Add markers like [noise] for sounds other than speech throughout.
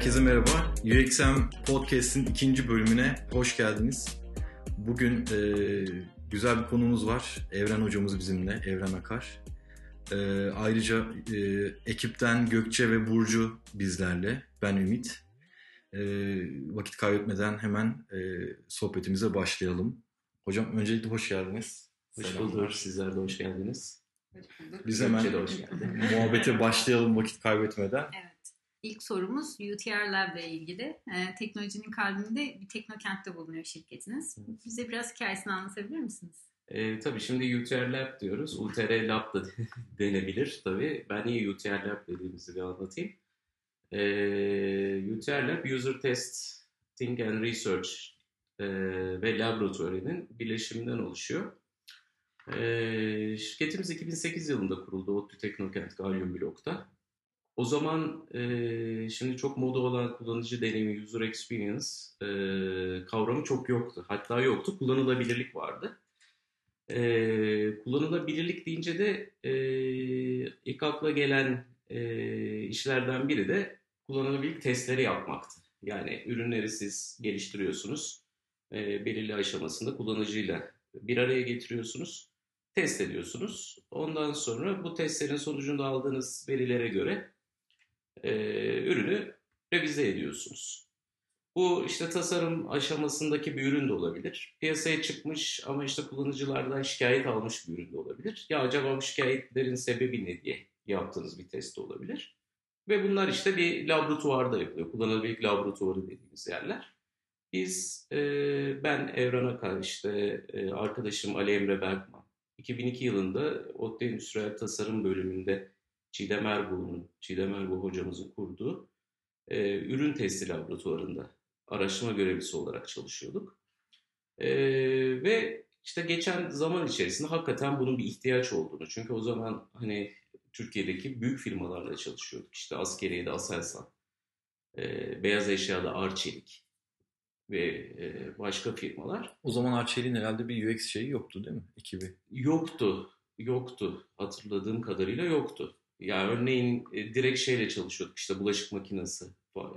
Herkese merhaba. UXM Podcast'in ikinci bölümüne hoş geldiniz. Bugün e, güzel bir konumuz var. Evren hocamız bizimle, Evren Akar. E, ayrıca e, ekipten Gökçe ve Burcu bizlerle. Ben Ümit. E, vakit kaybetmeden hemen e, sohbetimize başlayalım. Hocam öncelikle hoş geldiniz. Hoş bulduk. Sizler de hoş geldiniz. Hoş bulduk. Biz hemen Gökçe de hoş muhabbete başlayalım vakit kaybetmeden. Evet. İlk sorumuz UTR Lab ile ilgili. Ee, teknolojinin kalbinde bir teknokentte bulunuyor şirketiniz. Bize biraz hikayesini anlatabilir misiniz? Ee, tabii şimdi UTR Lab diyoruz. UTR Lab da [laughs] denebilir tabii. Ben niye UTR Lab dediğimizi bir anlatayım. Ee, UTR Lab User Testing and Research e, ve Laboratuvarı'nın birleşiminden oluşuyor. Ee, şirketimiz 2008 yılında kuruldu ODTÜ Teknokent Galyum Blok'ta. O zaman e, şimdi çok moda olan kullanıcı deneyimi, user experience e, kavramı çok yoktu. Hatta yoktu, kullanılabilirlik vardı. E, kullanılabilirlik deyince de e, ilk akla gelen e, işlerden biri de kullanılabilirlik testleri yapmaktı. Yani ürünleri siz geliştiriyorsunuz, e, belirli aşamasında kullanıcıyla bir araya getiriyorsunuz, test ediyorsunuz. Ondan sonra bu testlerin sonucunda aldığınız verilere göre e, ürünü revize ediyorsunuz. Bu işte tasarım aşamasındaki bir ürün de olabilir. Piyasaya çıkmış ama işte kullanıcılardan şikayet almış bir ürün de olabilir. Ya acaba bu şikayetlerin sebebi ne diye yaptığınız bir test olabilir. Ve bunlar işte bir laboratuvarda yapılıyor. Kullanılabilir laboratuvarı dediğimiz yerler. Biz, e, ben Evren Akar, işte e, arkadaşım Ali Emre Berkman, 2002 yılında ODTÜ Endüstriyel Tasarım bölümünde Çiğdem Erbuğ'un, Çiğdem Erbuğ hocamızın kurduğu e, ürün testi laboratuvarında araştırma görevlisi olarak çalışıyorduk. E, ve işte geçen zaman içerisinde hakikaten bunun bir ihtiyaç olduğunu, çünkü o zaman hani Türkiye'deki büyük firmalarla çalışıyorduk. İşte Askeriye'de Aselsan, e, Beyaz Eşya'da Arçelik ve e, başka firmalar. O zaman Arçelik'in herhalde bir UX şeyi yoktu değil mi? Ekibi. Yoktu, yoktu. Hatırladığım kadarıyla yoktu. Yani örneğin e, direkt şeyle çalışıyorduk işte bulaşık makinesi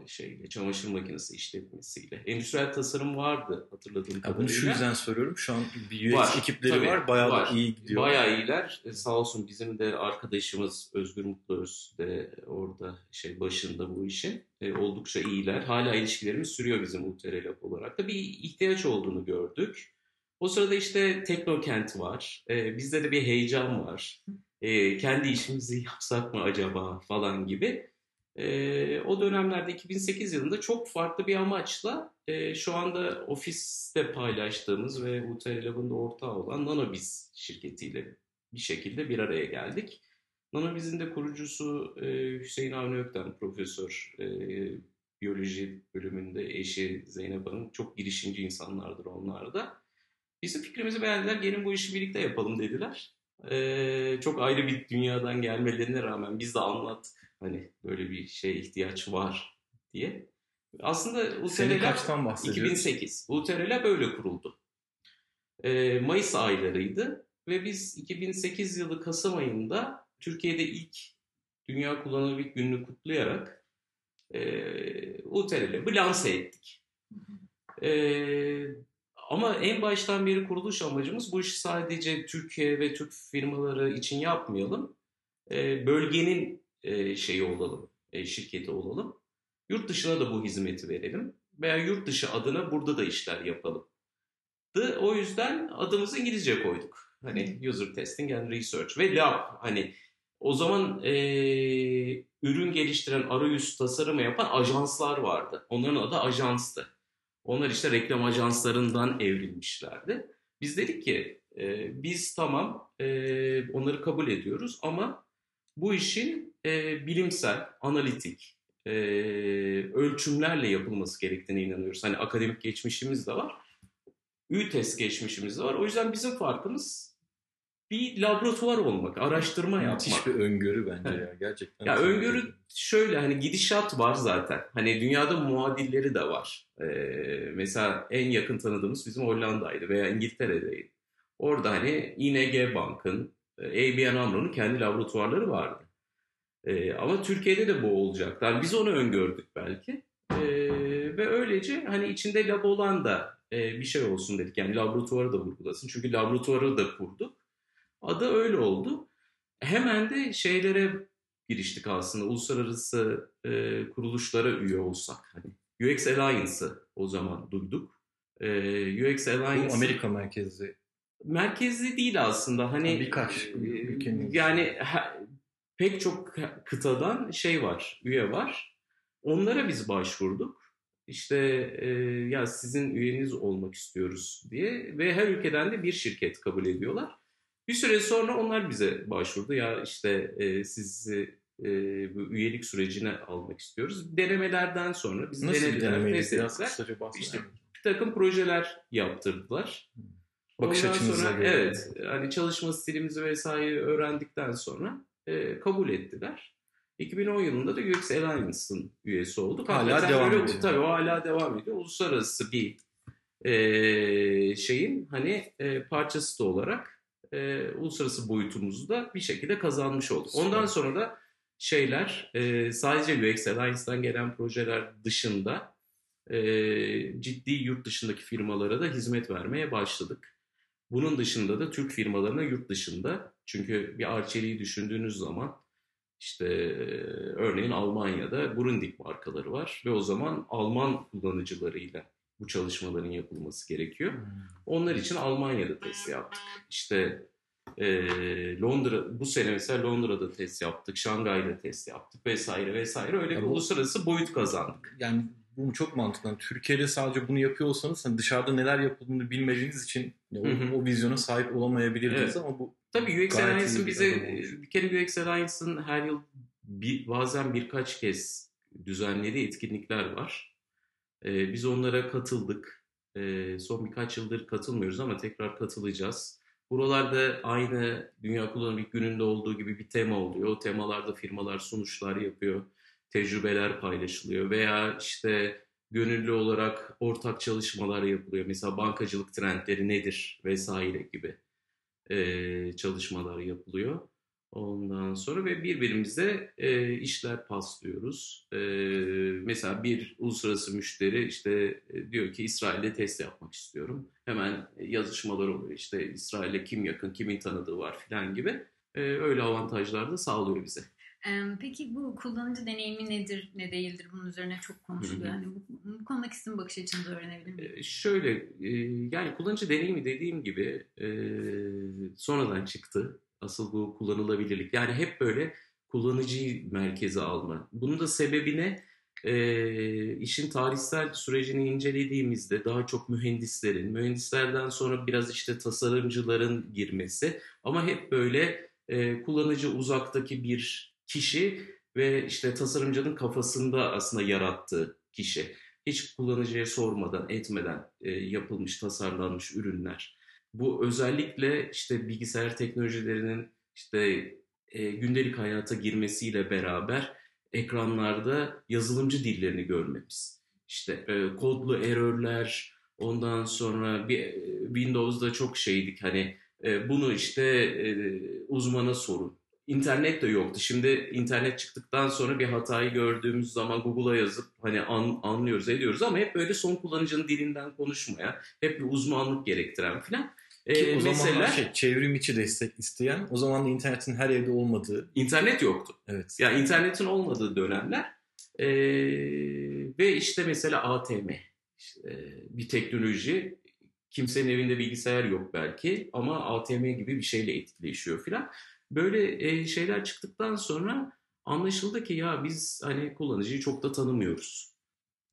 şeyle, çamaşır makinesi işletmesiyle. Endüstriyel tasarım vardı hatırladığım Ya kadarıyla. bunu şu yüzden soruyorum. Şu an bir UX Var, ekipleri tabii, var. Bayağı var. iyi gidiyor. Bayağı iyiler. E, sağ olsun bizim de arkadaşımız Özgür Mutluöz de orada şey başında bu işin. E, oldukça iyiler. Hala ilişkilerimiz sürüyor bizim UTR Lab olarak da. Bir ihtiyaç olduğunu gördük. O sırada işte Teknokent var. E, bizde de bir heyecan var. E, kendi işimizi yapsak mı acaba falan gibi. E, o dönemlerde 2008 yılında çok farklı bir amaçla e, şu anda ofiste paylaştığımız ve UTR Lab'ın da ortağı olan Nanobiz şirketiyle bir şekilde bir araya geldik. Nanobiz'in de kurucusu e, Hüseyin Avni Ökten, profesör e, biyoloji bölümünde eşi Zeynep Hanım çok girişimci insanlardır onlar da. Bizim fikrimizi beğendiler, gelin bu işi birlikte yapalım dediler. Ee, çok ayrı bir dünyadan gelmelerine rağmen biz de anlattık hani böyle bir şeye ihtiyaç var diye. Aslında Sene UTRL kaçtan bahsediyoruz? 2008. UTRL böyle kuruldu. Ee, Mayıs aylarıydı ve biz 2008 yılı Kasım ayında Türkiye'de ilk Dünya Kullanılabilir Günü'nü kutlayarak e, UTRL'i lanse ettik. E, ama en baştan beri kuruluş amacımız bu işi sadece Türkiye ve Türk firmaları için yapmayalım. E, bölgenin e, şeyi olalım, e, şirketi olalım. Yurt dışına da bu hizmeti verelim. Veya yurt dışı adına burada da işler yapalım. The, o yüzden adımızı İngilizce koyduk. Hani User Testing and Research ve Lab. Hani o zaman e, ürün geliştiren, arayüz tasarımı yapan ajanslar vardı. Onların adı ajanstı. Onlar işte reklam ajanslarından evrilmişlerdi. Biz dedik ki e, biz tamam e, onları kabul ediyoruz ama bu işin e, bilimsel, analitik, e, ölçümlerle yapılması gerektiğine inanıyoruz. Hani akademik geçmişimiz de var. ÜTES geçmişimiz de var. O yüzden bizim farkımız bir laboratuvar olmak, araştırma yapmak. Müthiş bir öngörü bence ya gerçekten. Ya öngörü şöyle hani gidişat var zaten. Hani dünyada muadilleri de var. Ee, mesela en yakın tanıdığımız bizim Hollanda'ydı veya İngiltere'deydi. Orada hani ING Bank'ın, e, ABN AMRO'nun kendi laboratuvarları vardı. Ee, ama Türkiye'de de bu olacak. Yani biz onu öngördük belki. E, ve öylece hani içinde lab olan da e, bir şey olsun dedik. Yani laboratuvarı da vurgulasın. Çünkü laboratuvarı da kurduk. Adı öyle oldu. Hemen de şeylere giriştik aslında. Uluslararası e, kuruluşlara üye olsak. Hani UX Alliance'ı o zaman duyduk. E, UX Alliance... Bu Amerika merkezli. Merkezli değil aslında. Hani birkaç ülkenin. Yani ha, pek çok kıtadan şey var, üye var. Onlara biz başvurduk. İşte e, ya sizin üyeniz olmak istiyoruz diye ve her ülkeden de bir şirket kabul ediyorlar. Bir süre sonra onlar bize başvurdu. Ya işte e, sizi e, bu üyelik sürecine almak istiyoruz. Denemelerden sonra biz Nasıl denediler, test ettiler. İşte bir takım projeler yaptırdılar. Bakış Ondan açınıza sonra göre. evet hani çalışma stilimizi vesaire öğrendikten sonra e, kabul ettiler. 2010 yılında da UX Alliance'ın üyesi olduk. Hala Hakikaten devam ediyor. Tabii o hala devam ediyor. Uluslararası bir e, şeyin hani e, parçası da olarak e, uluslararası boyutumuzu da bir şekilde kazanmış olduk. Ondan sonra da şeyler e, sadece UX Alliance'dan gelen projeler dışında e, ciddi yurt dışındaki firmalara da hizmet vermeye başladık. Bunun dışında da Türk firmalarına yurt dışında çünkü bir Arçelik'i düşündüğünüz zaman işte e, örneğin Almanya'da Grundig markaları var ve o zaman Alman kullanıcılarıyla bu çalışmaların yapılması gerekiyor. Hmm. Onlar için Almanya'da test yaptık. İşte e, Londra bu sene mesela Londra'da test yaptık, Şangay'da test yaptık vesaire vesaire. Öyle Ya bir bu- uluslararası boyut kazandık. Yani bu çok mantıklı. Yani Türkiye'de sadece bunu yapıyor olsanız hani dışarıda neler yapıldığını bilmediğiniz için o, Hı hı. o vizyona sahip olamayabilirdiniz Evet. ama bu Tabii UX Alliance'ın bize bir kere UX Alliance'ın her yıl bir, bazen birkaç kez düzenlediği etkinlikler var. Ee, biz onlara katıldık. Ee, son birkaç yıldır katılmıyoruz ama tekrar katılacağız. Buralarda aynı Dünya Kullanım Günü'nde olduğu gibi bir tema oluyor. O temalarda firmalar sunuşlar yapıyor, tecrübeler paylaşılıyor veya işte gönüllü olarak ortak çalışmalar yapılıyor. Mesela bankacılık trendleri nedir vesaire gibi e, çalışmalar yapılıyor. Ondan sonra ve birbirimize e, işler paslıyoruz. E, mesela bir uluslararası müşteri işte e, diyor ki İsrail'de test yapmak istiyorum. Hemen yazışmalar oluyor. İşte İsrail'e kim yakın, kimin tanıdığı var filan gibi. E, öyle avantajlar da sağlıyor bize. Peki bu kullanıcı deneyimi nedir, ne değildir? Bunun üzerine çok konuşuluyor. Yani bu, bu konudaki sizin bakış açınızı öğrenebilir miyim? E, şöyle e, yani kullanıcı deneyimi dediğim gibi e, sonradan çıktı. Asıl bu kullanılabilirlik. Yani hep böyle kullanıcıyı merkeze alma. Bunun da sebebi ne? E, işin tarihsel sürecini incelediğimizde daha çok mühendislerin, mühendislerden sonra biraz işte tasarımcıların girmesi ama hep böyle e, kullanıcı uzaktaki bir kişi ve işte tasarımcının kafasında aslında yarattığı kişi hiç kullanıcıya sormadan, etmeden e, yapılmış, tasarlanmış ürünler. Bu özellikle işte bilgisayar teknolojilerinin işte e, gündelik hayata girmesiyle beraber ekranlarda yazılımcı dillerini görmemiz. İşte e, kodlu error'ler, ondan sonra bir e, Windows'da çok şeydik hani e, bunu işte e, uzmana sorun. İnternet de yoktu. Şimdi internet çıktıktan sonra bir hatayı gördüğümüz zaman Google'a yazıp hani an- anlıyoruz, ediyoruz ama hep böyle son kullanıcının dilinden konuşmaya, hep bir uzmanlık gerektiren filan. Ki Ee, o meseleler şey, çevrim içi destek isteyen o zaman da internetin her evde olmadığı internet yoktu. evet. Yani internetin olmadığı dönemler Ee, ve işte mesela ATM işte bir teknoloji kimsenin evinde bilgisayar yok belki ama ATM gibi bir şeyle etkileşiyor filan. Böyle e, şeyler çıktıktan sonra anlaşıldı ki ya biz hani kullanıcıyı çok da tanımıyoruz.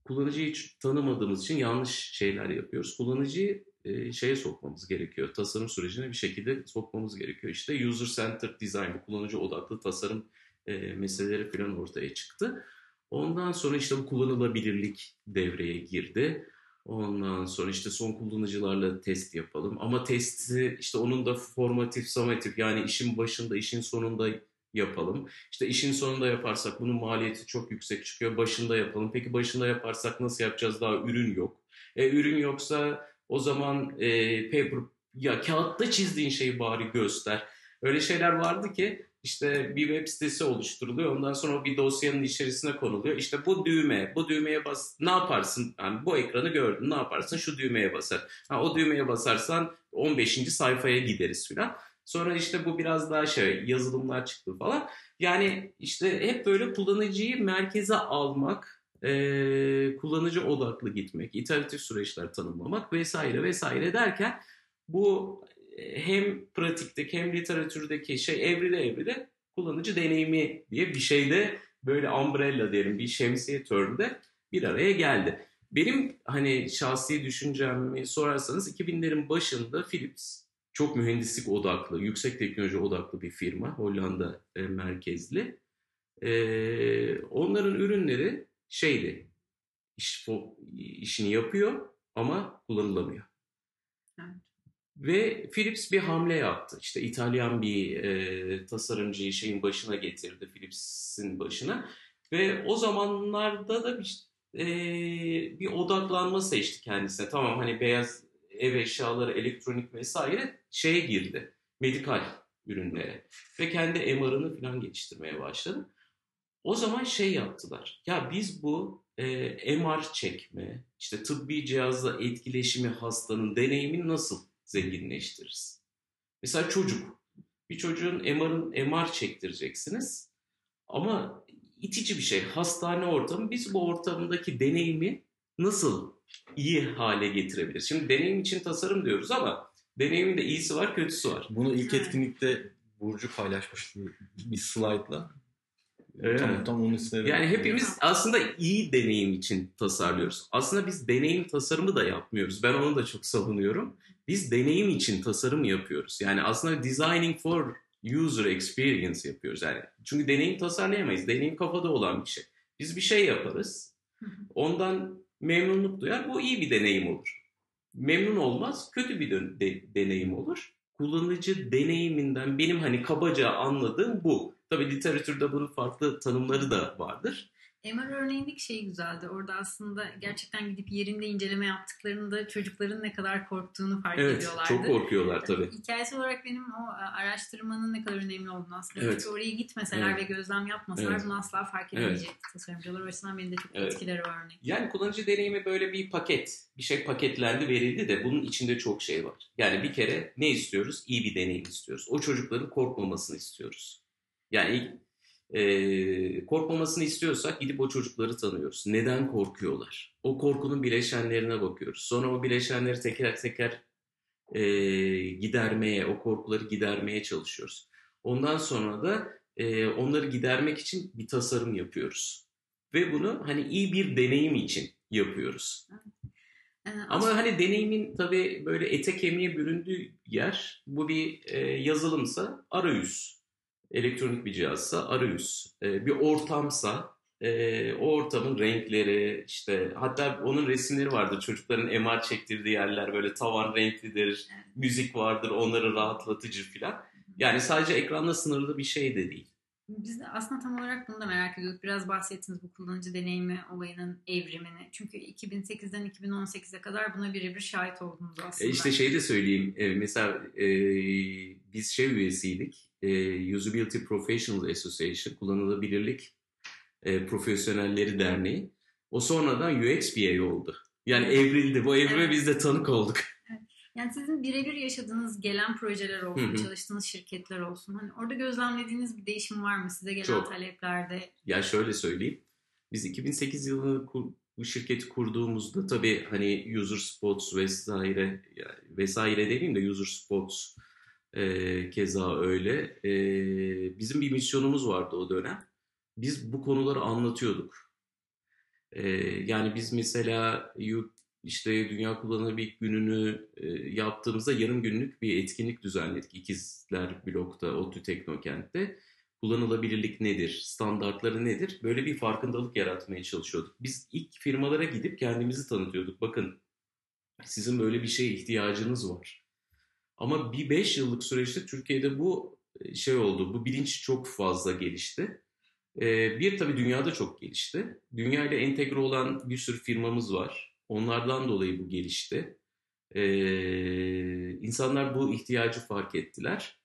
Kullanıcıyı hiç tanımadığımız için yanlış şeyler yapıyoruz. Kullanıcıyı e, şeye sokmamız gerekiyor. Tasarım sürecine bir şekilde sokmamız gerekiyor. İşte user centered design, bu kullanıcı odaklı tasarım e, meseleleri falan ortaya çıktı. Ondan sonra işte bu kullanılabilirlik devreye girdi. Ondan sonra işte son kullanıcılarla test yapalım. Ama testi işte onun da formatif, summatif yani işin başında, işin sonunda yapalım. İşte işin sonunda yaparsak bunun maliyeti çok yüksek çıkıyor. Başında yapalım. Peki başında yaparsak nasıl yapacağız? Daha ürün yok. E, ürün yoksa o zaman e, paper ya kağıtta çizdiğin şeyi bari göster. Öyle şeyler vardı ki İşte bir web sitesi oluşturuluyor. Ondan sonra o bir dosyanın içerisine konuluyor. İşte bu düğme, bu düğmeye bas. Ne yaparsın? Yani bu ekranı gördün. Ne yaparsın? Şu düğmeye basar. Ha, o düğmeye basarsan 15. sayfaya gideriz filan. Sonra işte bu biraz daha şey yazılımlar çıktı falan. Yani işte hep böyle kullanıcıyı merkeze almak, e, kullanıcı odaklı gitmek, iteratif süreçler tanımlamak vesaire vesaire derken bu hem pratikteki hem literatürdeki şey evrile evrile kullanıcı deneyimi diye bir şeyde böyle umbrella derim bir şemsiye term'de bir araya geldi. Benim hani şahsi düşüncemi sorarsanız 2000'lerin başında Philips çok mühendislik odaklı, yüksek teknoloji odaklı bir firma. Hollanda e, merkezli. E, onların ürünleri şeydi, iş, işini yapıyor ama kullanılamıyor. Evet. Ve Philips bir hamle yaptı. İşte İtalyan bir e, tasarımcıyı şeyin başına getirdi, Philips'in başına. Ve o zamanlarda da bir, e, bir odaklanma seçti kendisine. Tamam hani beyaz ev eşyaları, elektronik vesaire şeye girdi. Medikal ürünlere. Ve kendi MR'ını falan geliştirmeye başladı. O zaman şey yaptılar. Ya biz bu e, MR çekme, işte tıbbi cihazla etkileşimi hastanın deneyimini nasıl zenginleştiririz? Mesela çocuk. Bir çocuğun MR'ın MR çektireceksiniz. Ama itici bir şey. Hastane ortamı. Biz bu ortamdaki deneyimi nasıl iyi hale getirebilir? Şimdi deneyim için tasarım diyoruz ama deneyimin de iyisi var, kötüsü var. Bunu ilk etkinlikte Burcu paylaşmıştı bir slaytla. Evet. Tam, tam onun üstüne. Yani hepimiz aslında iyi deneyim için tasarlıyoruz. Aslında biz deneyim tasarımı da yapmıyoruz. Ben onu da çok savunuyorum. Biz deneyim için tasarım yapıyoruz. Yani aslında designing for user experience yapıyoruz. Yani çünkü deneyim tasarlayamayız. Deneyim kafada olan bir şey. Biz bir şey yaparız. Ondan memnunluk duyar. Bu iyi bir deneyim olur. Memnun olmaz. Kötü bir de- de- deneyim olur. Kullanıcı deneyiminden benim hani kabaca anladığım bu. Tabii literatürde bunun farklı tanımları da vardır. MR örneğindeki şey güzeldi. Orada aslında gerçekten gidip yerinde inceleme yaptıklarında çocukların ne kadar korktuğunu fark evet, ediyorlardı. Çok korkuyorlar tabii. Hikayesi olarak benim o e, araştırmanın ne kadar önemli olduğunu aslında. Evet. Çünkü oraya gitmeseler evet. ve gözlem yapmasalar evet. bunu asla fark edemeyecek evet. tasarımcılar. O benim de çok evet. etkileri var örnek. Yani kullanıcı deneyimi böyle bir paket. Bir şey paketlendi verildi de bunun içinde çok şey var. Yani bir kere ne istiyoruz? İyi bir deneyim istiyoruz. O çocukların korkmamasını istiyoruz. Yani e, korkmamasını istiyorsak gidip o çocukları tanıyoruz. Neden korkuyorlar? O korkunun bileşenlerine bakıyoruz. Sonra o bileşenleri teker teker e, gidermeye, o korkuları gidermeye çalışıyoruz. Ondan sonra da e, onları gidermek için bir tasarım yapıyoruz. Ve bunu hani iyi bir deneyim için yapıyoruz. Ama hani deneyimin tabii böyle ete kemiğe büründüğü yer bu bir e, yazılımsa arayüz elektronik bir cihazsa arayüz, e, bir ortamsa e, o ortamın renkleri işte hatta onun resimleri vardır çocukların MR çektirdiği yerler böyle tavan renklidir, müzik vardır onları rahatlatıcı filan. Yani sadece ekranla sınırlı bir şey de değil. Biz de aslında tam olarak bunu da merak ediyorduk. Biraz bahsettiniz bu kullanıcı deneyimi olayının evrimini. Çünkü 2008'den 2018'e kadar buna birebir şahit oldunuz aslında. E işte şey de söyleyeyim. E, mesela e, biz şey üyesiydik e, Usability Professional Association, kullanılabilirlik e, profesyonelleri derneği. O sonradan UX BA oldu. Yani evrildi. Bu evrime evet. biz de tanık olduk. Yani sizin birebir yaşadığınız gelen projeler olsun, Hı-hı. çalıştığınız şirketler olsun. Hani orada gözlemlediğiniz bir değişim var mı size gelen Çok. taleplerde? Ya şöyle söyleyeyim. Biz 2008 yılında bu şirketi kurduğumuzda tabii hani user spots vesaire vesaire demeyeyim de user spots e, keza öyle. E, bizim bir misyonumuz vardı o dönem. Biz bu konuları anlatıyorduk. E, yani biz mesela işte Dünya Kullanılabilir Günü'nü e, yaptığımızda yarım günlük bir etkinlik düzenledik. İkizler Blok'ta, ODTÜ Teknokent'te. Kullanılabilirlik nedir, standartları nedir? Böyle bir farkındalık yaratmaya çalışıyorduk. Biz ilk firmalara gidip kendimizi tanıtıyorduk. Bakın sizin böyle bir şeye ihtiyacınız var. Ama bir 5 yıllık süreçte Türkiye'de bu e, şey oldu. Bu bilinç çok fazla gelişti. E, bir tabii dünyada çok gelişti. Dünya ile entegre olan bir sürü firmamız var. Onlardan dolayı bu gelişti. E, insanlar bu ihtiyacı fark ettiler.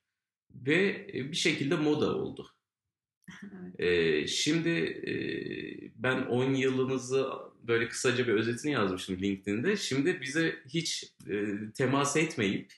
ve e, bir şekilde moda oldu. [laughs] Ee, şimdi e, ben 10 yılımızı böyle kısaca bir özetini yazmıştım LinkedIn'de. Şimdi bize hiç e, temas etmeyip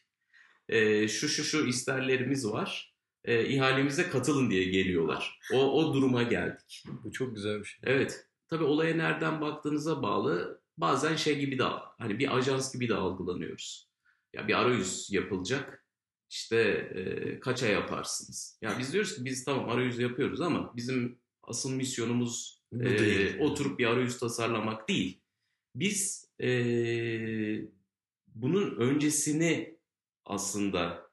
e, şu şu şu isterlerimiz var. E, ihalemize katılın diye geliyorlar. O, o duruma geldik. Bu çok güzel bir şey. Evet. Tabii olaya nereden baktığınıza bağlı. Bazen şey gibi de hani bir ajans gibi de algılanıyoruz. Ya bir arayüz yapılacak. İşte e, kaça yaparsınız? Ya biz diyoruz ki biz tamam arayüz yapıyoruz ama bizim asıl misyonumuz Bu e, değil. oturup bir arayüz tasarlamak değil. Biz e, bunun öncesini aslında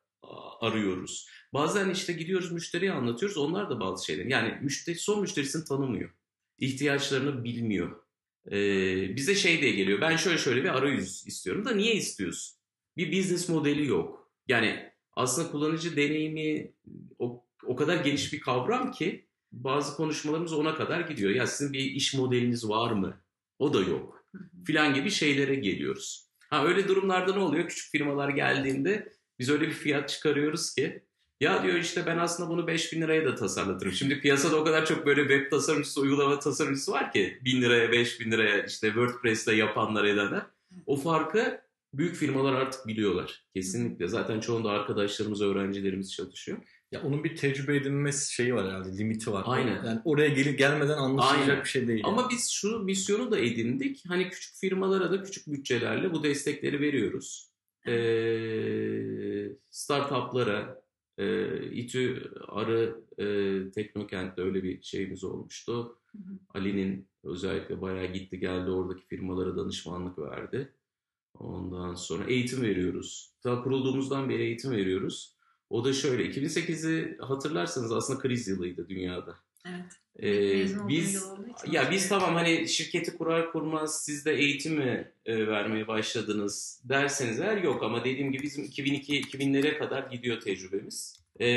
arıyoruz. Bazen işte gidiyoruz müşteriye anlatıyoruz. Onlar da bazı şeyler. Yani müşteri son müşterisini tanımıyor. İhtiyaçlarını bilmiyor. Ee, bize şey diye geliyor. Ben şöyle şöyle bir arayüz istiyorum da niye istiyorsun? Bir business modeli yok. Yani aslında kullanıcı deneyimi o, o kadar geniş bir kavram ki bazı konuşmalarımız ona kadar gidiyor. Ya sizin bir iş modeliniz var mı? O da yok. Filan gibi şeylere geliyoruz. Ha öyle durumlarda ne oluyor? Küçük firmalar geldiğinde biz öyle bir fiyat çıkarıyoruz ki ya diyor işte ben aslında bunu 5000 liraya da tasarlatırım. Şimdi piyasada o kadar çok böyle web tasarımcısı, uygulama tasarımcısı var ki 1000 liraya, 5000 liraya işte WordPress'le yapanlar edenler. O farkı büyük firmalar artık biliyorlar. Kesinlikle. Zaten çoğunda arkadaşlarımız, öğrencilerimiz çalışıyor. Ya onun bir tecrübe edinme şeyi var herhalde, limiti var. Aynen. Yani oraya gelip gelmeden anlaşılacak Aynen. bir şey değil. Ama biz şu misyonu da edindik. Hani küçük firmalara da küçük bütçelerle bu destekleri veriyoruz. Ee, startuplara, e, İTÜ Arı e, Teknokent'te öyle bir şeyimiz olmuştu. Hı hı. Ali'nin özellikle bayağı gitti geldi oradaki firmalara danışmanlık verdi. Ondan sonra eğitim veriyoruz. Daha kurulduğumuzdan beri eğitim veriyoruz. O da şöyle 2008'i hatırlarsanız aslında kriz yılıydı dünyada. Evet. Ee, biz ya biz tamam hani şirketi kurar kurmaz siz de eğitimi e, vermeye başladınız derseniz eğer yok ama dediğim gibi bizim 2002-2000'lere kadar gidiyor tecrübemiz. Ee,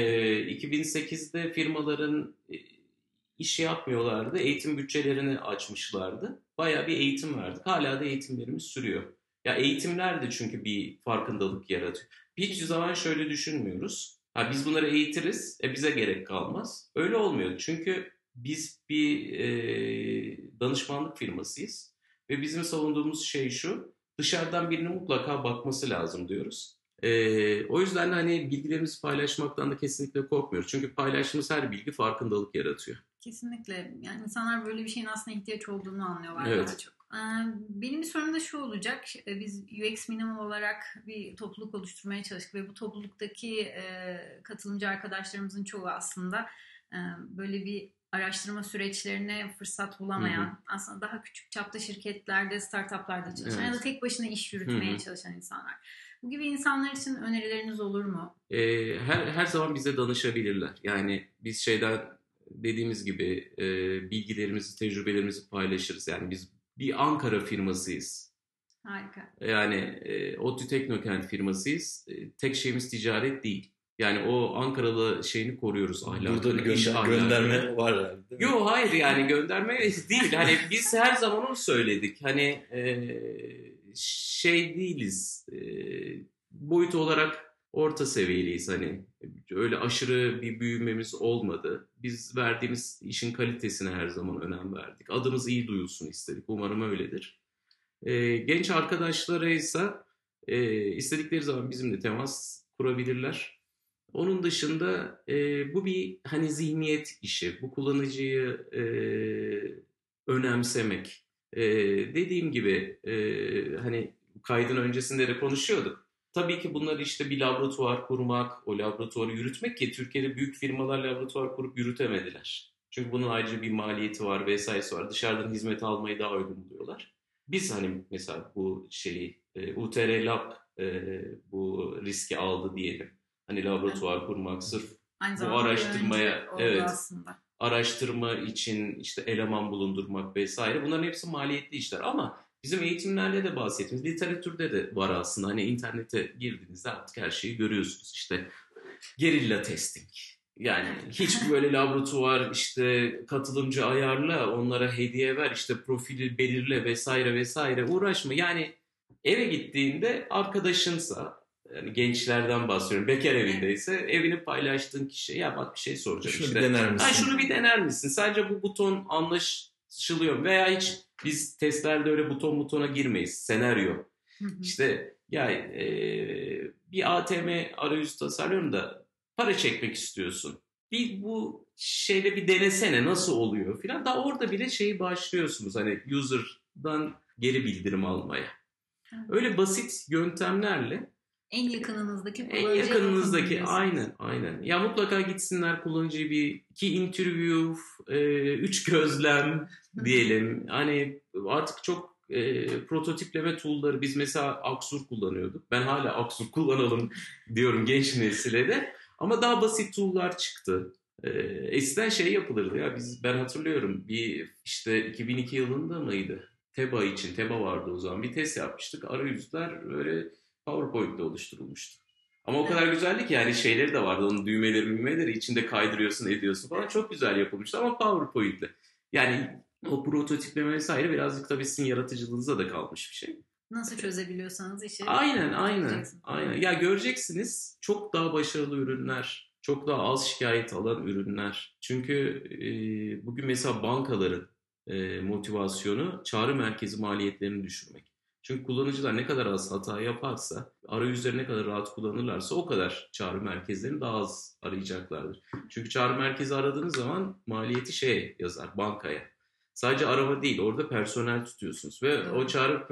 2008'de firmaların e, iş yapmıyorlardı. Eğitim bütçelerini açmışlardı. Bayağı bir eğitim verdik. Hala da eğitimlerimiz sürüyor. Ya eğitimler de çünkü bir farkındalık yaratıyor. Hiçbir zaman şöyle düşünmüyoruz. Ha biz bunları eğitiriz, e bize gerek kalmaz. Öyle olmuyor. Çünkü biz bir e, danışmanlık firmasıyız ve bizim savunduğumuz şey şu, dışarıdan birinin mutlaka bakması lazım diyoruz. E, o yüzden de hani bilgilerimizi paylaşmaktan da kesinlikle korkmuyoruz. Çünkü paylaştığımız her bilgi farkındalık yaratıyor. Kesinlikle. Yani insanlar böyle bir şeyin aslında ihtiyaç olduğunu anlıyorlar Evet. daha çok. Ee, Benim bir sorum da şu olacak. Ee, Biz UX Minimal olarak bir topluluk oluşturmaya çalıştık ve bu topluluktaki katılımcı arkadaşlarımızın çoğu aslında böyle bir araştırma süreçlerine fırsat bulamayan, Hı aslında daha küçük çapta şirketlerde, startuplarda çalışan Evet. ya da tek başına iş yürütmeye Hı hı. çalışan insanlar. Bu gibi insanlar için önerileriniz olur mu? E, her, her zaman bize danışabilirler. Yani biz şeyden dediğimiz gibi e, bilgilerimizi, tecrübelerimizi paylaşırız. Yani biz bir Ankara firmasıyız. Harika. Yani e, ODTÜ Teknokent firmasıyız. E, tek şeyimiz ticaret değil. Yani o Ankaralı şeyini koruyoruz ahlakını. Burada bir gönder- gönderme var herhalde. Yok hayır yani gönderme [laughs] değil. Hani biz her zaman onu söyledik. Hani e, şey değiliz. E, boyut olarak orta seviyeliyiz hani. Öyle aşırı bir büyümemiz olmadı. Biz verdiğimiz işin kalitesine her zaman önem verdik. Adımız iyi duyulsun istedik. Umarım öyledir. E, genç arkadaşlara ise e, istedikleri zaman bizimle temas kurabilirler. Onun dışında e, bu bir hani zihniyet işi. Bu kullanıcıyı e, önemsemek. E, dediğim gibi e, hani kaydın öncesinde de konuşuyorduk. Tabii ki bunlar işte bir laboratuvar kurmak, o laboratuvarı yürütmek ki Türkiye'de büyük firmalar laboratuvar kurup yürütemediler. Çünkü bunun ayrıca bir maliyeti var vesairesi var. Dışarıdan hizmet almayı daha uygun buluyorlar. Biz hani mesela bu şeyi e, UTR Lab e, bu riski aldı diyelim. Hani laboratuvar kurmak sırf Aynı Bu araştırmaya, evet. aslında. araştırma için işte eleman bulundurmak vesaire bunların hepsi maliyetli işler ama bizim eğitimlerle de bahsettiğimiz literatürde de var aslında hani internete girdiğinizde artık her şeyi görüyorsunuz işte gerilla testing yani hiç [laughs] böyle laboratuvar işte katılımcı ayarla onlara hediye ver işte profili belirle vesaire vesaire uğraşma yani eve gittiğinde arkadaşınsa yani gençlerden bahsediyorum. Bekar evindeyse evini paylaştığın kişiye ya bak bir şey soracağım. Şunu işte. bir dener misin? Ha, şunu bir dener misin? Sadece bu buton anlaşılıyor? Veya hiç biz testlerde öyle buton butona girmeyiz. Senaryo. İşte ya e, bir ATM arayüzü tasarlıyorum da para çekmek istiyorsun. Bir bu şeyle bir denesene nasıl oluyor filan. Daha orada bile şeyi başlıyorsunuz hani user'dan geri bildirim almaya. Öyle basit yöntemlerle En yakınınızdaki en kullanıcıya yakınınızdaki aynen aynen. Ya mutlaka gitsinler kullanıcıyı bir iki interview, e, üç gözlem diyelim. Hani artık çok e, prototipleme tool'ları biz mesela Aksur kullanıyorduk. Ben hala Aksur kullanalım diyorum genç nesile de. Ama daha basit tool'lar çıktı. E, eskiden şey yapılırdı ya biz ben hatırlıyorum bir işte 2002 yılında mıydı? Teba için Teba vardı o zaman bir test yapmıştık. Arayüzler böyle PowerPoint'te oluşturulmuştu. Ama o kadar güzeldi ki yani şeyleri de vardı. Onun düğmeleri düğmeleri içinde kaydırıyorsun ediyorsun falan. Çok güzel yapılmıştı ama PowerPoint'le. Yani o prototipleme vesaire birazcık tabii sizin yaratıcılığınıza da kalmış bir şey. Nasıl çözebiliyorsanız işi. Aynen aynen. Aynen. Ya göreceksiniz çok daha başarılı ürünler, çok daha az şikayet alan ürünler. Çünkü e, bugün mesela bankaların e, motivasyonu çağrı merkezi maliyetlerini düşürmek. Çünkü kullanıcılar ne kadar az hata yaparsa, arayüzleri ne kadar rahat kullanırlarsa o kadar çağrı merkezlerini daha az arayacaklardır. Çünkü çağrı merkezi aradığınız zaman maliyeti şeye yazar, bankaya. Sadece arama değil, orada personel tutuyorsunuz. Ve o çağrı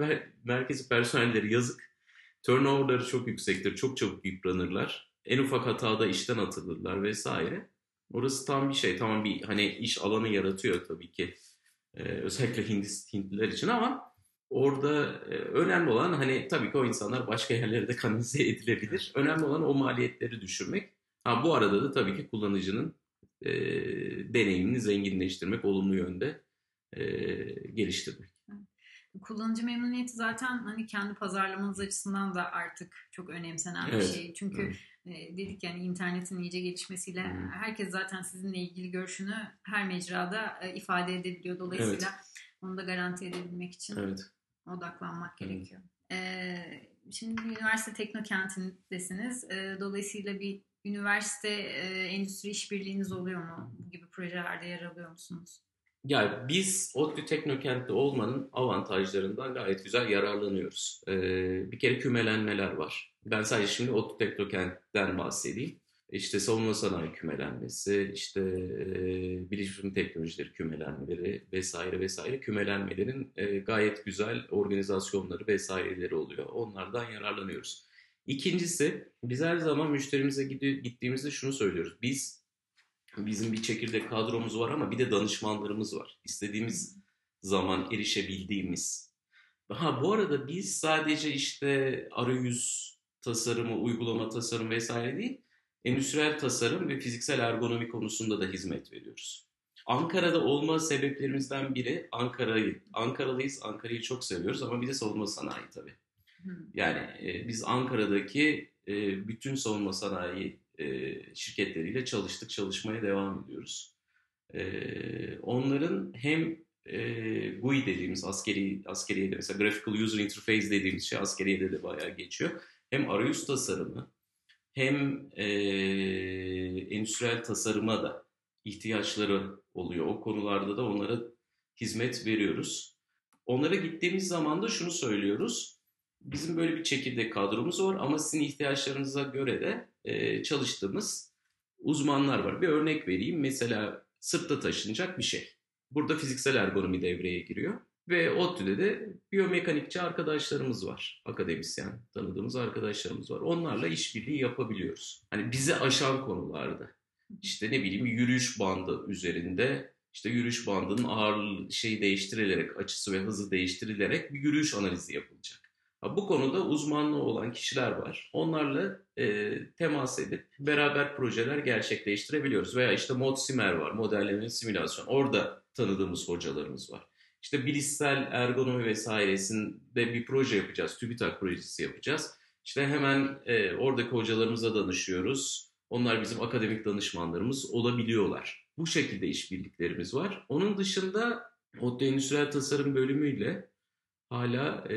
merkezi personelleri yazık. Turnoverları çok yüksektir, çok çabuk yıpranırlar. En ufak hatada işten atılırlar vesaire. Orası tam bir şey, tamam bir hani iş alanı yaratıyor tabii ki. Ee, özellikle Hintliler için ama orada e, önemli olan hani tabii ki o insanlar başka yerlere de kanalize edilebilir. Önemli olan o maliyetleri düşürmek. Ha bu arada da tabii ki kullanıcının e, deneyimini zenginleştirmek, olumlu yönde e, geliştirmek. Kullanıcı memnuniyeti zaten hani kendi pazarlamanız açısından da artık çok önemsenen Evet. bir şey. Çünkü e, dedik yani internetin iyice gelişmesiyle Hı. herkes zaten sizinle ilgili görüşünü her mecrada e, ifade edebiliyor. Dolayısıyla onu da garanti edebilmek için Evet. Odaklanmak gerekiyor. E, şimdi üniversite teknokentindesiniz. E, dolayısıyla bir üniversite e, endüstri işbirliğiniz oluyor mu? Bu gibi projelerde yer alıyor musunuz? Ya biz ODTÜ Teknokent'te olmanın avantajlarından gayet güzel yararlanıyoruz. Ee, bir kere kümelenmeler var. Ben sadece şimdi ODTÜ Teknokent'ten bahsedeyim. İşte savunma sanayi kümelenmesi, işte e, bilişim teknolojileri kümelenmeleri vesaire vesaire kümelenmelerin e, gayet güzel organizasyonları vesaireleri oluyor. Onlardan yararlanıyoruz. İkincisi biz her zaman müşterimize gittiğimizde şunu söylüyoruz. Biz Bizim bir çekirdek kadromuz var ama bir de danışmanlarımız var. İstediğimiz zaman erişebildiğimiz. Ha bu arada biz sadece işte arayüz tasarımı, uygulama tasarım vesaire değil, endüstriyel tasarım ve fiziksel ergonomi konusunda da hizmet veriyoruz. Ankara'da olma sebeplerimizden biri Ankara'yı, Ankaralıyız, Ankara'yı çok seviyoruz ama bir de savunma sanayi tabii. Yani e, biz Ankara'daki e, bütün savunma sanayi e, şirketleriyle çalıştık, çalışmaya devam ediyoruz. E, onların hem e, GUI dediğimiz askeri askeriyede mesela Graphical User Interface dediğimiz şey askeriyede de bayağı geçiyor. Hem arayüz tasarımı hem e, endüstriyel tasarıma da ihtiyaçları oluyor. O konularda da onlara hizmet veriyoruz. Onlara gittiğimiz zaman da şunu söylüyoruz. Bizim böyle bir çekirdek kadromuz var ama sizin ihtiyaçlarınıza göre de e, çalıştığımız uzmanlar var. Bir örnek vereyim. Mesela sırtta taşınacak bir şey. Burada fiziksel ergonomi devreye giriyor. Ve ODTÜ'de de biyomekanikçi arkadaşlarımız var. Akademisyen tanıdığımız arkadaşlarımız var. Onlarla işbirliği yapabiliyoruz. Hani bizi aşan konularda. İşte ne bileyim yürüyüş bandı üzerinde işte yürüyüş bandının ağırlığı şeyi değiştirilerek, açısı ve hızı değiştirilerek bir yürüyüş analizi yapılacak. Bu konuda uzmanlığı olan kişiler var. Onlarla e, temas edip beraber projeler gerçekleştirebiliyoruz. Veya işte ModSimer var, modelleme simülasyon. Orada tanıdığımız hocalarımız var. İşte bilişsel ergonomi vesairesinde bir proje yapacağız. TÜBİTAK projesi yapacağız. İşte hemen e, oradaki hocalarımıza danışıyoruz. Onlar bizim akademik danışmanlarımız olabiliyorlar. Bu şekilde işbirliklerimiz var. Onun dışında ODTÜ Endüstriyel Tasarım bölümüyle hala e,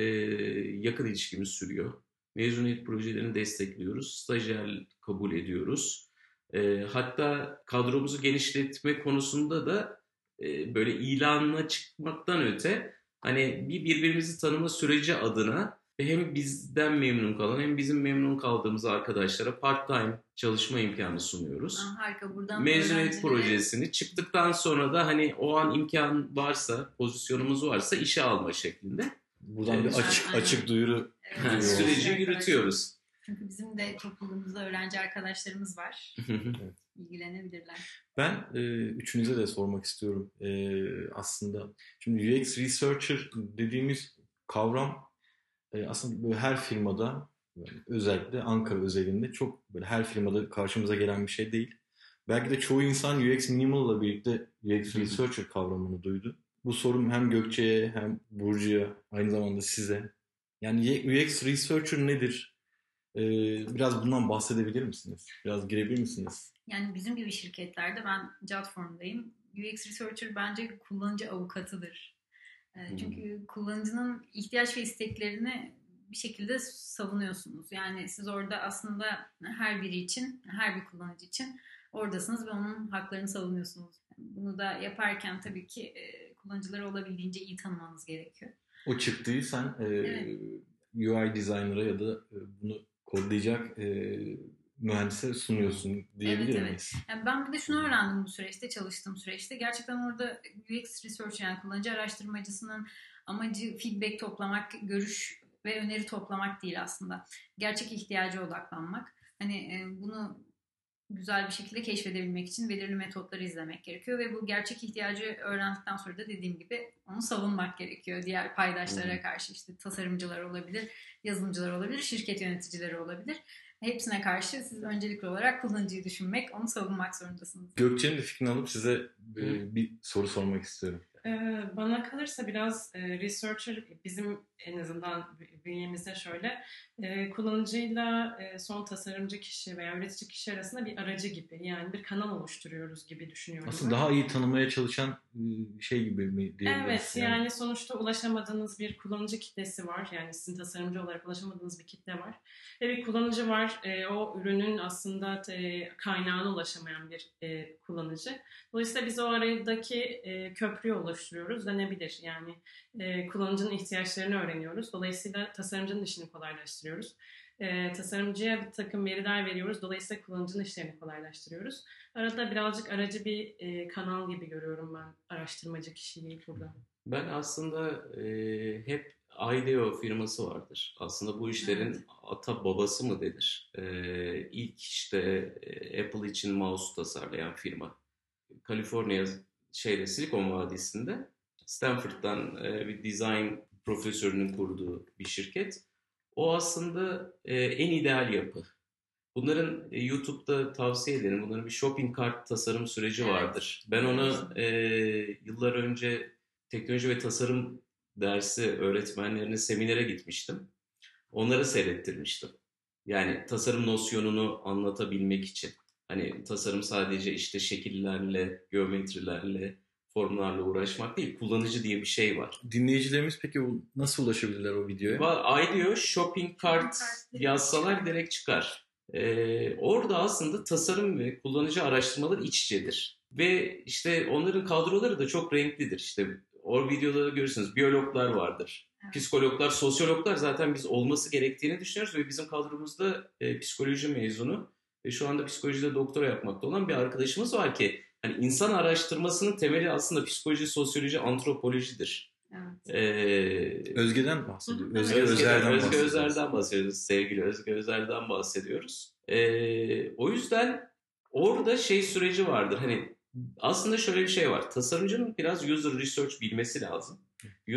yakın ilişkimiz sürüyor. Mezuniyet projelerini destekliyoruz. Stajyer kabul ediyoruz. E, hatta kadromuzu genişletme konusunda da e, böyle ilanına çıkmaktan öte hani bir birbirimizi tanıma süreci adına hem bizden memnun kalan hem bizim memnun kaldığımız arkadaşlara part-time çalışma imkanı sunuyoruz. Aa, harika. Buradan Mezuniyet projesini çıktıktan sonra da hani o an imkan varsa, pozisyonumuz varsa işe alma şeklinde Buradan bir Evet. açık açık duyuru Evet. Süreci Evet. yürütüyoruz. Çünkü bizim de topluluğumuzda öğrenci arkadaşlarımız var. İlgilenebilirler. Ben e, üçünüze de sormak istiyorum. E, aslında şimdi UX Researcher dediğimiz kavram e, aslında böyle her firmada özellikle Ankara özelinde çok böyle her firmada karşımıza gelen bir şey değil. Belki de çoğu insan UX Minimal'la birlikte UX. Researcher kavramını duydu. Bu sorum hem Gökçe'ye hem Burcu'ya aynı zamanda size. Yani UX Researcher nedir? E, biraz bundan bahsedebilir misiniz? Biraz girebilir misiniz? Yani bizim gibi şirketlerde ben Jotform'dayım. UX Researcher bence kullanıcı avukatıdır. E, Hmm. Çünkü kullanıcının ihtiyaç ve isteklerini bir şekilde savunuyorsunuz. Yani siz orada aslında her biri için, her bir kullanıcı için oradasınız ve onun haklarını savunuyorsunuz. Bunu da yaparken tabii ki kullanıcıları olabildiğince iyi tanımanız gerekiyor. O çıktığı sen e, Evet. UI designer'a ya da bunu kodlayacak e, mühendise sunuyorsun diyebilir Evet, evet. miyiz? Yani ben bir de şunu öğrendim bu süreçte, çalıştığım süreçte. Gerçekten orada UX Research yani kullanıcı araştırmacısının amacı feedback toplamak, görüş ve öneri toplamak değil aslında. Gerçek ihtiyaca odaklanmak. Hani e, bunu güzel bir şekilde keşfedebilmek için belirli metotları izlemek gerekiyor ve bu gerçek ihtiyacı öğrendikten sonra da dediğim gibi onu savunmak gerekiyor. Diğer paydaşlara karşı işte tasarımcılar olabilir, yazılımcılar olabilir, şirket yöneticileri olabilir. Hepsine karşı siz öncelikli olarak kullanıcıyı düşünmek, onu savunmak zorundasınız. Gökçe'nin de fikrini alıp size e, Hı. bir soru sormak istiyorum. Ee, Bana kalırsa biraz e, researcher bizim en azından bünyemizde şöyle e, kullanıcıyla e, son tasarımcı kişi veya üretici kişi arasında bir aracı gibi yani bir kanal oluşturuyoruz gibi düşünüyorum. Aslında daha iyi tanımaya çalışan şey gibi mi diyebiliriz? Evet yani sonuçta ulaşamadığınız bir kullanıcı kitlesi var. Yani sizin tasarımcı olarak ulaşamadığınız bir kitle var. Ve bir kullanıcı var. o ürünün aslında kaynağına ulaşamayan bir kullanıcı. Dolayısıyla biz o aradaki e, köprüyü oluşturuyoruz denebilir. Yani e, kullanıcının ihtiyaçlarını öğreniyoruz. Dolayısıyla tasarımcının işini kolaylaştırıyoruz. E, tasarımcıya bir takım veriler veriyoruz. Dolayısıyla kullanıcının işlerini kolaylaştırıyoruz. Arada birazcık aracı bir e, kanal gibi görüyorum ben araştırmacı kişiliği burada. Ben aslında e, hep IDEO firması vardır. Aslında bu işlerin Evet. ata babası mı denir? E, ilk işte e, Apple için mouse tasarlayan firma. Kaliforniya şeyde Silikon Vadisi'nde Stanford'dan e, bir design profesörünün kurduğu bir şirket. O aslında e, en ideal yapı. Bunların e, YouTube'da tavsiye ederim. Bunların bir shopping cart tasarım süreci Evet. vardır. Ben onu e, yıllar önce teknoloji ve tasarım dersi öğretmenlerine seminere gitmiştim. Onlara seyrettirmiştim. Yani tasarım nosyonunu anlatabilmek için. Hani tasarım sadece işte şekillerle, geometrilerle, formlarla uğraşmak değil. Kullanıcı diye bir şey var. Dinleyicilerimiz peki o- nasıl ulaşabilirler o videoya? Va- IDEO shopping cart yazsalar direkt çıkar. Ee, orada aslında tasarım ve kullanıcı araştırmaları iç içedir. Ve işte onların kadroları da çok renklidir. İşte o videoda görürsünüz biyologlar vardır. Psikologlar, sosyologlar zaten biz olması gerektiğini düşünüyoruz ve bizim kadromuzda e, psikoloji mezunu ve şu anda psikolojide doktora yapmakta olan bir arkadaşımız var ki hani insan araştırmasının temeli aslında psikoloji, sosyoloji, antropolojidir. Evet. Ee, Özge'den bahsediyor. Hı hı. Özge Özge, Özer'den Özge bahsediyoruz. Özer'den bahsediyoruz. Sevgili Özge Özer'den bahsediyoruz. Ee, o yüzden orada şey süreci vardır. Hani aslında şöyle bir şey var. Tasarımcının biraz user research bilmesi lazım.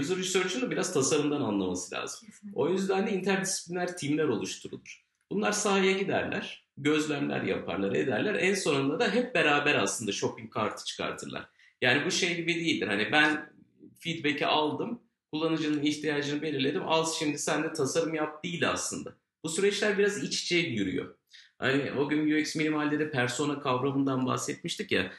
User research'ın da biraz tasarımdan anlaması lazım. Kesinlikle. O yüzden de interdisipliner timler oluşturulur. Bunlar sahaya giderler, gözlemler yaparlar, ederler. En sonunda da hep beraber aslında shopping kartı çıkartırlar. Yani bu şey gibi değildir. Hani ben feedback'i aldım, kullanıcının ihtiyacını belirledim. Al şimdi sen de tasarım yap değil aslında. Bu süreçler biraz iç içe yürüyor. Hani o gün UX minimalde de persona kavramından bahsetmiştik ya.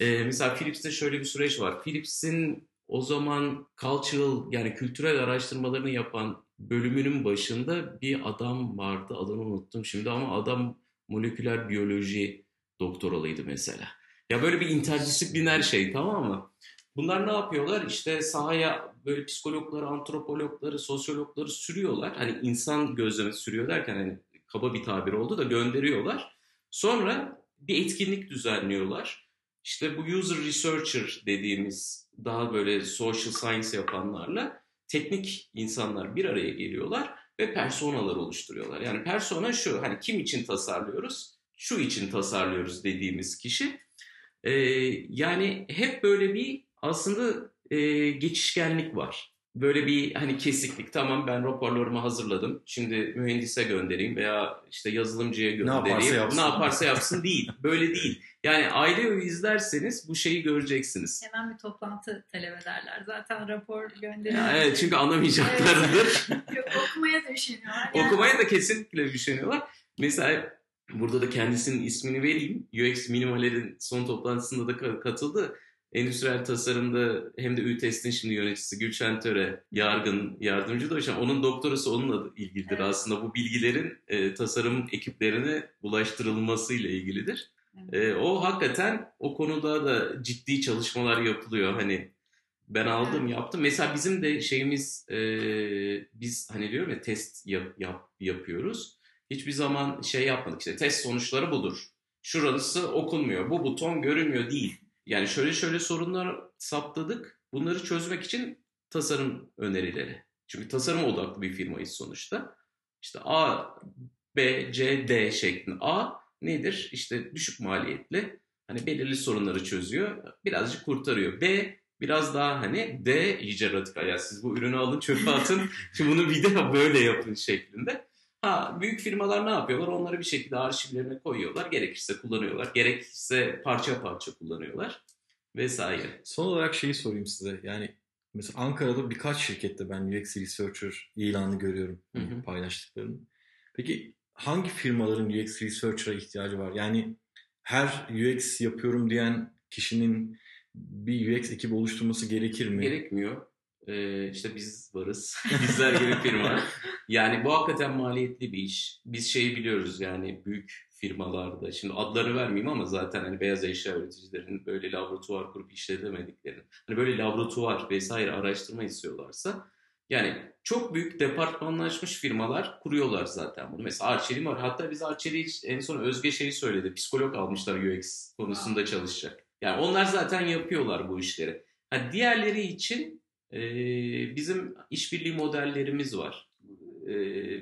Ee, mesela Philips'te şöyle bir süreç var. Philips'in o zaman cultural yani kültürel araştırmalarını yapan bölümünün başında bir adam vardı. Adını unuttum şimdi ama adam moleküler biyoloji doktoralıydı mesela. Ya böyle bir interdisipliner şey tamam mı? Bunlar ne yapıyorlar? İşte sahaya böyle psikologları, antropologları, sosyologları sürüyorlar. Hani insan gözlemesi sürüyor derken hani kaba bir tabir oldu da gönderiyorlar. Sonra bir etkinlik düzenliyorlar. İşte bu user researcher dediğimiz daha böyle social science yapanlarla teknik insanlar bir araya geliyorlar ve personalar oluşturuyorlar. Yani persona şu hani kim için tasarlıyoruz? Şu için tasarlıyoruz dediğimiz kişi. Ee, yani hep böyle bir aslında e, geçişkenlik var. Böyle bir hani kesiklik. Tamam ben raporlarımı hazırladım. Şimdi mühendise göndereyim veya işte yazılımcıya göndereyim. Ne yaparsa yapsın. Ne yaparsa yapsın değil. Böyle değil. Yani aile öğü izlerseniz bu şeyi göreceksiniz. Hemen bir toplantı talep ederler. Zaten rapor gönderiyor. Evet çünkü anlamayacaklarıdır. [laughs] Yok, okumaya da üşeniyorlar. Yani Okumaya da kesinlikle düşünüyorlar. Mesela burada da kendisinin ismini vereyim. UX Minimaler'in son toplantısında da ka- katıldı. Endüstriyel tasarımda hem de ÜTEST'in şimdi yöneticisi Gülşen Töre, yargın yardımcı doçent. Onun doktorası onunla ilgilidir Evet. aslında. Bu bilgilerin e, tasarım ekiplerine ulaştırılmasıyla ilgilidir. E, o hakikaten o konuda da ciddi çalışmalar yapılıyor. Hani ben aldım Evet. yaptım. Mesela bizim de şeyimiz e, biz hani diyorum ya test yap, yap, yapıyoruz. Hiçbir zaman şey yapmadık işte test sonuçları budur. Şurası okunmuyor. Bu buton görünmüyor değil. Yani şöyle şöyle sorunlar saptadık. Bunları çözmek için tasarım önerileri. Çünkü tasarım odaklı bir firmayız sonuçta. İşte A, B, C, D şeklinde. A nedir? İşte düşük maliyetli. Hani belirli sorunları çözüyor. Birazcık kurtarıyor. B biraz daha hani D iyice radikal. Yani siz bu ürünü alın çöpe atın. Şimdi [laughs] bunu bir de böyle yapın şeklinde. Ha büyük firmalar ne yapıyorlar? Onları bir şekilde arşivlerine koyuyorlar. Gerekirse kullanıyorlar. Gerekirse parça parça kullanıyorlar. Vesaire. Son olarak şeyi sorayım size. Yani mesela Ankara'da birkaç şirkette ben UX Researcher ilanı görüyorum Hı hı. paylaştıklarını. Peki hangi firmaların UX Researcher'a ihtiyacı var? Yani her UX yapıyorum diyen kişinin bir UX ekibi oluşturması gerekir mi? Gerekmiyor. Ee, işte biz varız. [laughs] Bizler gibi firma. [laughs] Yani bu hakikaten maliyetli bir iş. Biz şeyi biliyoruz yani büyük firmalarda. Şimdi adlarını vermeyeyim ama zaten hani beyaz eşya üreticilerinin böyle laboratuvar kurup işletemediklerini. Hani böyle laboratuvar vesaire araştırma istiyorlarsa yani çok büyük departmanlaşmış firmalar kuruyorlar zaten bunu. Mesela Arçelik var. Hatta biz Arçelik'i en son Özge şeyi söyledi. Psikolog almışlar UX konusunda çalışacak. Yani onlar zaten yapıyorlar bu işleri. Ha, diğerleri için e, bizim işbirliği modellerimiz var.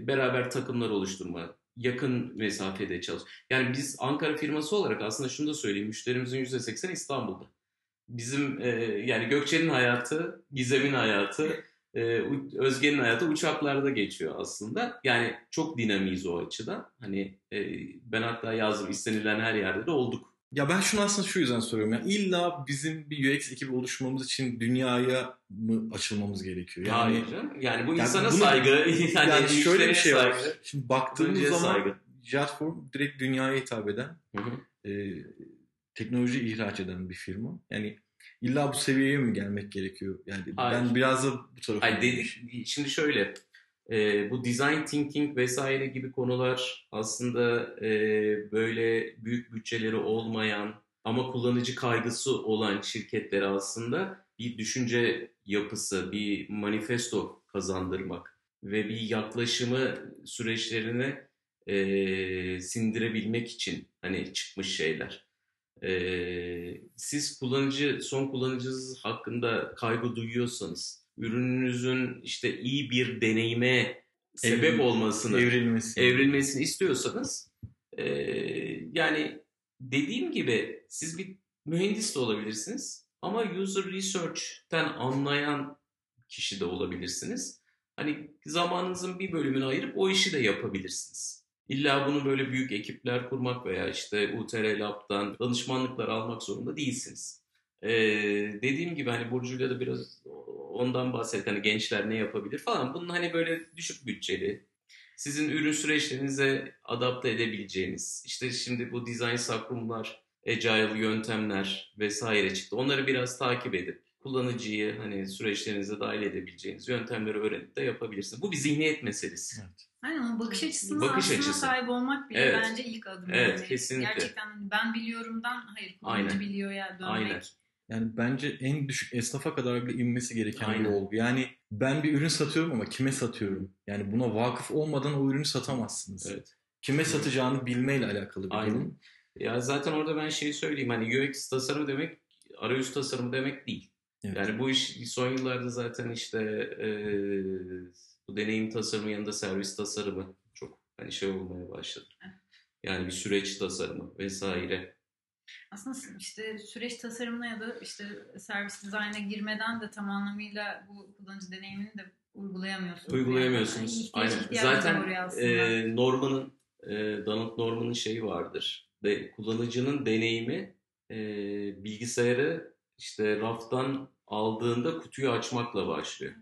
Beraber takımlar oluşturma, yakın mesafede çalış. Yani biz Ankara firması olarak aslında şunu da söyleyeyim. Müşterimizin %80 İstanbul'da. Bizim yani Gökçe'nin hayatı, Gizem'in hayatı, Özge'nin hayatı uçaklarda geçiyor aslında. Yani çok dinamiyiz o açıdan. Hani ben hatta yazdım istenilen her yerde de olduk. Ya ben şunu aslında şu yüzden soruyorum. Yani illa bizim bir UX ekibi oluşturmamız için dünyaya mı açılmamız gerekiyor? Yani, Hayır. Yani bu Yani insana bunu- saygı. [laughs] Yani, yani şöyle bir şey var. saygı. Şimdi baktığımız Önceye zaman saygı. Jetform direkt dünyaya hitap eden Hı hı. e, teknoloji ihraç eden bir firma. Yani illa bu seviyeye mi gelmek gerekiyor? Yani Hayır. ben biraz da bu tarafa Hayır dedik. Şimdi şöyle. E, bu design thinking vesaire gibi konular aslında e, böyle büyük bütçeleri olmayan ama kullanıcı kaygısı olan şirketlere aslında bir düşünce yapısı, bir manifesto kazandırmak ve bir yaklaşımı süreçlerine e, sindirebilmek için hani çıkmış şeyler. E, siz kullanıcı, son kullanıcınız hakkında kaygı duyuyorsanız, ürününüzün işte iyi bir deneyime sebep Evrim- olmasını, evrilmesi. evrilmesini istiyorsanız e, yani dediğim gibi siz bir mühendis de olabilirsiniz ama user research'ten anlayan kişi de olabilirsiniz. Hani zamanınızın bir bölümünü ayırıp o işi de yapabilirsiniz. İlla bunu böyle büyük ekipler kurmak veya işte UTR Lab'dan danışmanlıklar almak zorunda değilsiniz. Ee, dediğim gibi hani Burcu'yla da biraz ondan bahsettik. Hani gençler ne yapabilir falan. Bunun hani böyle düşük bütçeli, sizin ürün süreçlerinize adapte edebileceğiniz, işte şimdi bu design sakrumlar, agile yöntemler vesaire çıktı. Onları biraz takip edip kullanıcıyı hani süreçlerinize dahil edebileceğiniz yöntemleri öğrenip de yapabilirsiniz. Bu bir zihniyet meselesi. Evet. Aynen o bakış açısına Bakış aslında açısı. sahip olmak bile Evet. bence ilk adım. Evet, yani. kesinlikle. Gerçekten hani ben biliyorumdan hayır kullanıcı Aynen. biliyor ya dönmek. Aynen. Yani bence en düşük esnafa kadar bile inmesi gereken bir Aynen. olgu. Yani ben bir ürün satıyorum ama kime satıyorum? Yani buna vakıf olmadan o ürünü satamazsınız. Evet. Kime satacağını bilmeyle alakalı bir Aynen. durum. Ya zaten orada ben şeyi söyleyeyim hani UX tasarımı demek arayüz tasarımı demek değil. Evet. Yani bu iş son yıllarda zaten işte e, bu deneyim tasarımı yanında servis tasarımı çok hani şey olmaya başladı. Yani bir süreç tasarımı vesaire. Aslında işte süreç tasarımına ya da işte servis dizaynına girmeden de tam anlamıyla bu kullanıcı deneyimini de uygulayamıyorsunuz. Uygulayamıyorsunuz. Yani. Aynen. Zaten e, Norman'ın e, Donald Norman'ın şeyi vardır. De, kullanıcının deneyimi e, bilgisayarı işte raftan aldığında kutuyu açmakla başlıyor.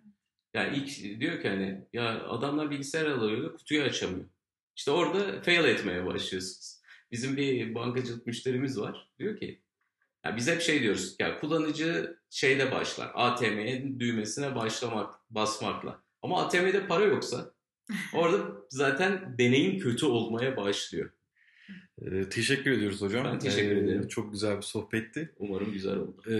Yani ilk diyor ki hani ya adamlar bilgisayar alıyor kutuyu açamıyor. İşte orada fail etmeye başlıyorsunuz. Bizim bir bankacılık müşterimiz var. Diyor ki ya biz hep şey diyoruz ya kullanıcı şeyle başlar. ATM'nin düğmesine başlamak, basmakla. Ama ATM'de para yoksa [laughs] orada zaten deneyim kötü olmaya başlıyor. Ee, teşekkür ediyoruz hocam. Ben teşekkür Ee, ederim. Çok güzel bir sohbetti. Umarım güzel oldu. Ee,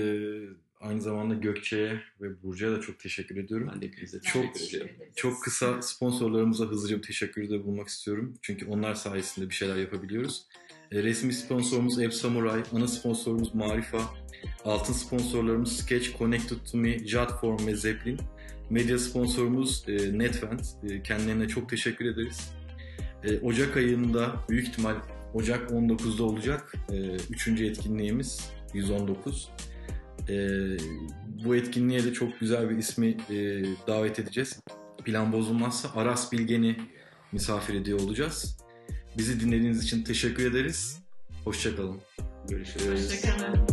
aynı zamanda Gökçe'ye ve Burcu'ya da çok teşekkür ediyorum. Ben de hepinize çok- teşekkür ederiz. Çok kısa sponsorlarımıza hızlıca bir teşekkürde bulunmak istiyorum. Çünkü onlar sayesinde bir şeyler yapabiliyoruz. E, resmi sponsorumuz Ev Samurai, ana sponsorumuz Marifa, altın sponsorlarımız Sketch, Connected to Me, Jotform ve Zeppelin. Medya sponsorumuz e, Netvent. E, kendilerine çok teşekkür ederiz. Ocak ayında büyük ihtimal Ocak 19'da olacak. Üçüncü etkinliğimiz 119. E, bu etkinliğe de çok güzel bir ismi e, davet edeceğiz. Plan bozulmazsa Aras Bilgen'i misafir ediyor olacağız. Bizi dinlediğiniz için teşekkür ederiz. Hoşçakalın. Görüşürüz. Hoşçakalın.